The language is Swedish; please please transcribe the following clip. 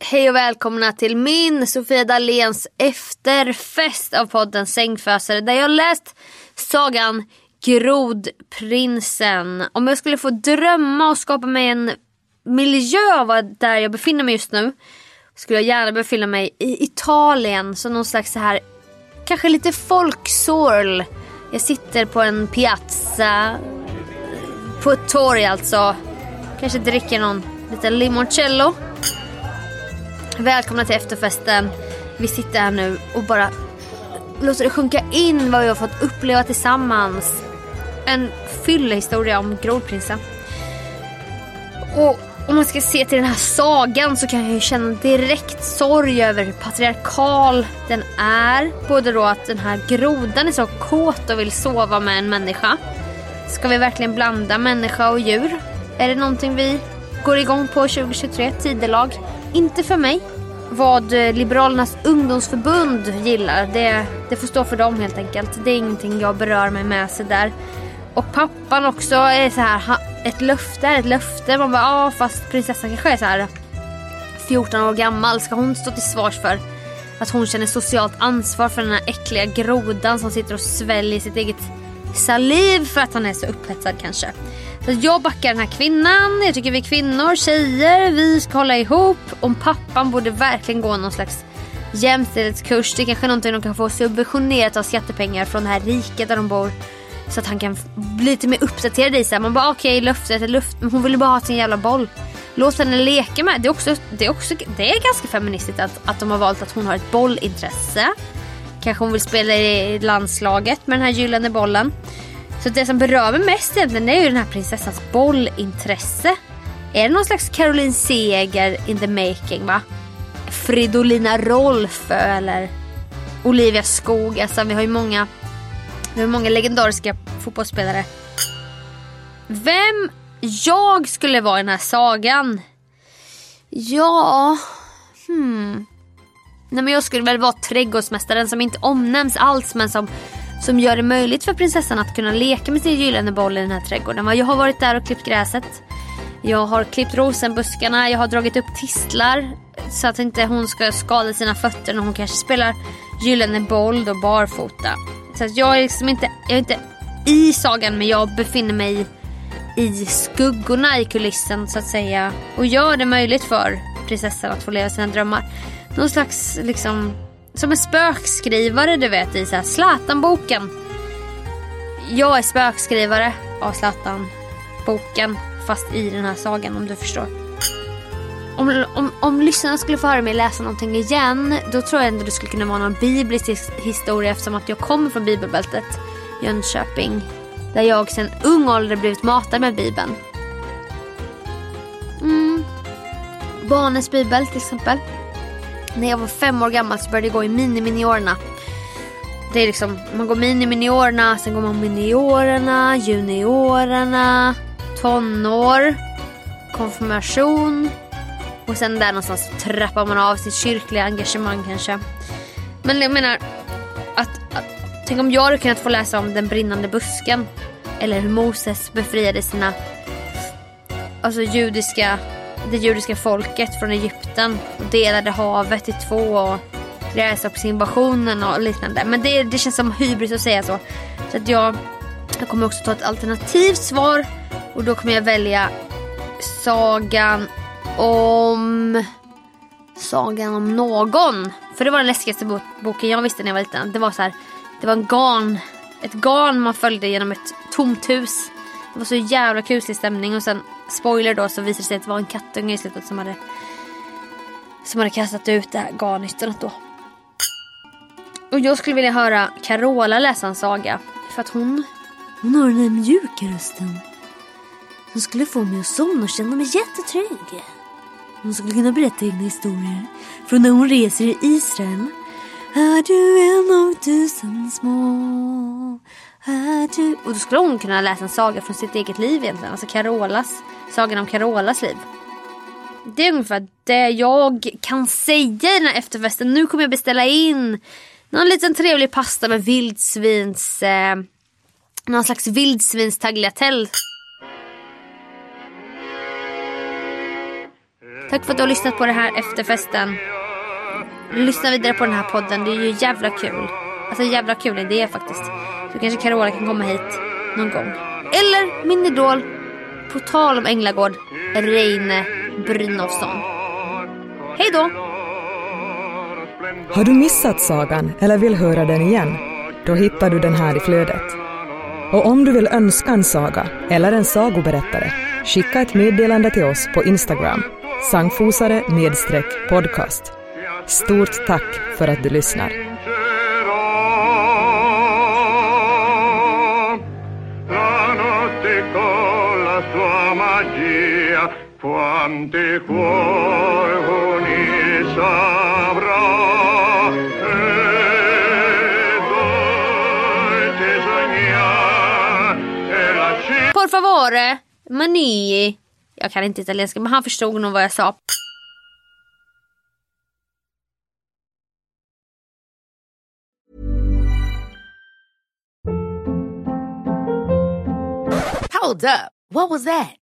Hej och välkomna till min Sofia Dahléns efterfest av podden Sängfösare där jag läst sagan Grodprinsen. Om jag skulle få drömma och skapa mig en miljö där jag befinner mig just nu skulle jag gärna befinna mig i Italien som någon slags så här kanske lite folksorl. Jag sitter på en piazza på ett torg alltså. Kanske dricker någon liten limoncello. Välkomna till efterfesten. Vi sitter här nu och bara låter det sjunka in vad vi har fått uppleva tillsammans. En fyllehistoria om Grodprinsen. Och om man ska se till den här sagan så kan jag ju känna direkt sorg över hur patriarkal den är. Både då att den här grodan är så kåt och vill sova med en människa. Ska vi verkligen blanda människa och djur? Är det någonting vi går igång på 2023, tidelag? Inte för mig. Vad eh, Liberalernas ungdomsförbund gillar, det, det får stå för dem helt enkelt. Det är ingenting jag berör mig med sig där. Och pappan också är så här, ett löfte är ett löfte. Man bara, ja fast prinsessan kanske är så här 14 år gammal. Ska hon stå till svars för att hon känner socialt ansvar för den här äckliga grodan som sitter och sväljer sitt eget saliv för att han är så upphetsad kanske. Så jag backar den här kvinnan. Jag tycker vi kvinnor, tjejer, vi ska hålla ihop. Om pappan borde verkligen gå någon slags jämställdhetskurs. Det är kanske någonting de kan få subventionerat av skattepengar från det här riket där de bor. Så att han kan bli lite mer uppdaterad i sig. Man bara okej okay, löftet är luft. Men hon vill ju bara ha sin jävla boll. Låt henne leka med. Det är också, det är också det är ganska feministiskt att, att de har valt att hon har ett bollintresse. Kanske hon vill spela i landslaget med den här gyllene bollen. Så det som berör mig mest egentligen är ju den här prinsessans bollintresse. Är det någon slags Caroline Seger in the making va? Fridolina Rolfö eller Olivia Skog. Alltså vi har ju många, vi har många legendariska fotbollsspelare. Vem jag skulle vara i den här sagan? Ja, hmm. Nej men jag skulle väl vara trädgårdsmästaren som inte omnämns alls men som som gör det möjligt för prinsessan att kunna leka med sin gyllene boll i den här trädgården. Jag har varit där och klippt gräset. Jag har klippt rosenbuskarna, jag har dragit upp tistlar så att inte hon ska skada sina fötter när hon kanske spelar gyllene boll då barfota. Så att jag är liksom inte, jag är inte i sagan men jag befinner mig i skuggorna i kulissen så att säga och gör det möjligt för prinsessan att få leva sina drömmar. Någon slags liksom som en spökskrivare du vet i Zlatan-boken. Jag är spökskrivare av Zlatan-boken. fast i den här sagan om du förstår. Om, om, om lyssnarna skulle få höra mig läsa någonting igen då tror jag ändå det skulle kunna vara någon biblisk historia eftersom att jag kommer från bibelbältet Jönköping. Där jag sedan ung ålder blivit matad med bibeln. Mm. Barnens bibel till exempel. När jag var fem år gammal så började jag gå i mini-miniorerna. Det är liksom, man går mini-miniorerna, sen går man miniorerna, juniorerna, tonår, konfirmation. Och sen där någonstans trappar man av sitt kyrkliga engagemang kanske. Men jag menar, att, att, tänk om jag hade kunnat få läsa om den brinnande busken. Eller hur Moses befriade sina alltså judiska, det judiska folket från Egypten. Och delade havet i två och gräshoppsinvasionen och liknande. Men det, det känns som hybris att säga så. Så att jag, jag kommer också ta ett alternativt svar. Och då kommer jag välja sagan om Sagan om någon. För det var den läskigaste boken jag visste när jag var liten. Det var så här, det var en garn, ett garn man följde genom ett tomt hus. Det var så jävla kuslig stämning och sen spoiler då så visade det sig att det var en kattunge i slutet som hade som hade kastat ut det här garnytterna då. Och jag skulle vilja höra Carola läsa en saga. För att hon, hon har den här mjuka rösten. Hon skulle få mig att somna och känna mig jättetrygg. Hon skulle kunna berätta egna historier från när hon reser i Israel. Är du en av tusen små? Är du... Och då skulle hon kunna läsa en saga från sitt eget liv egentligen. Alltså Carolas, sagan om Carolas liv. Det är ungefär det jag kan säga i den här efterfesten. Nu kommer jag beställa in någon liten trevlig pasta med vildsvins... Eh, någon slags vildsvinstagliatelle. Tack för att du har lyssnat på den här efterfesten. Lyssna vidare på den här podden. Det är ju jävla kul. Alltså jävla kul idé faktiskt. Så kanske Carola kan komma hit någon gång. Eller min idol, på tal om Änglagård, Reine Brynolfsson. Hej då! Har du missat sagan eller vill höra den igen? Då hittar du den här i flödet. Och om du vill önska en saga eller en sagoberättare, skicka ett meddelande till oss på Instagram sangfosare-podcast. Stort tack för att du lyssnar. Quante cuor con sabrà Por favore, manii. Jag kan inte italienska men han förstod nog vad jag sa. Hold up. What was that?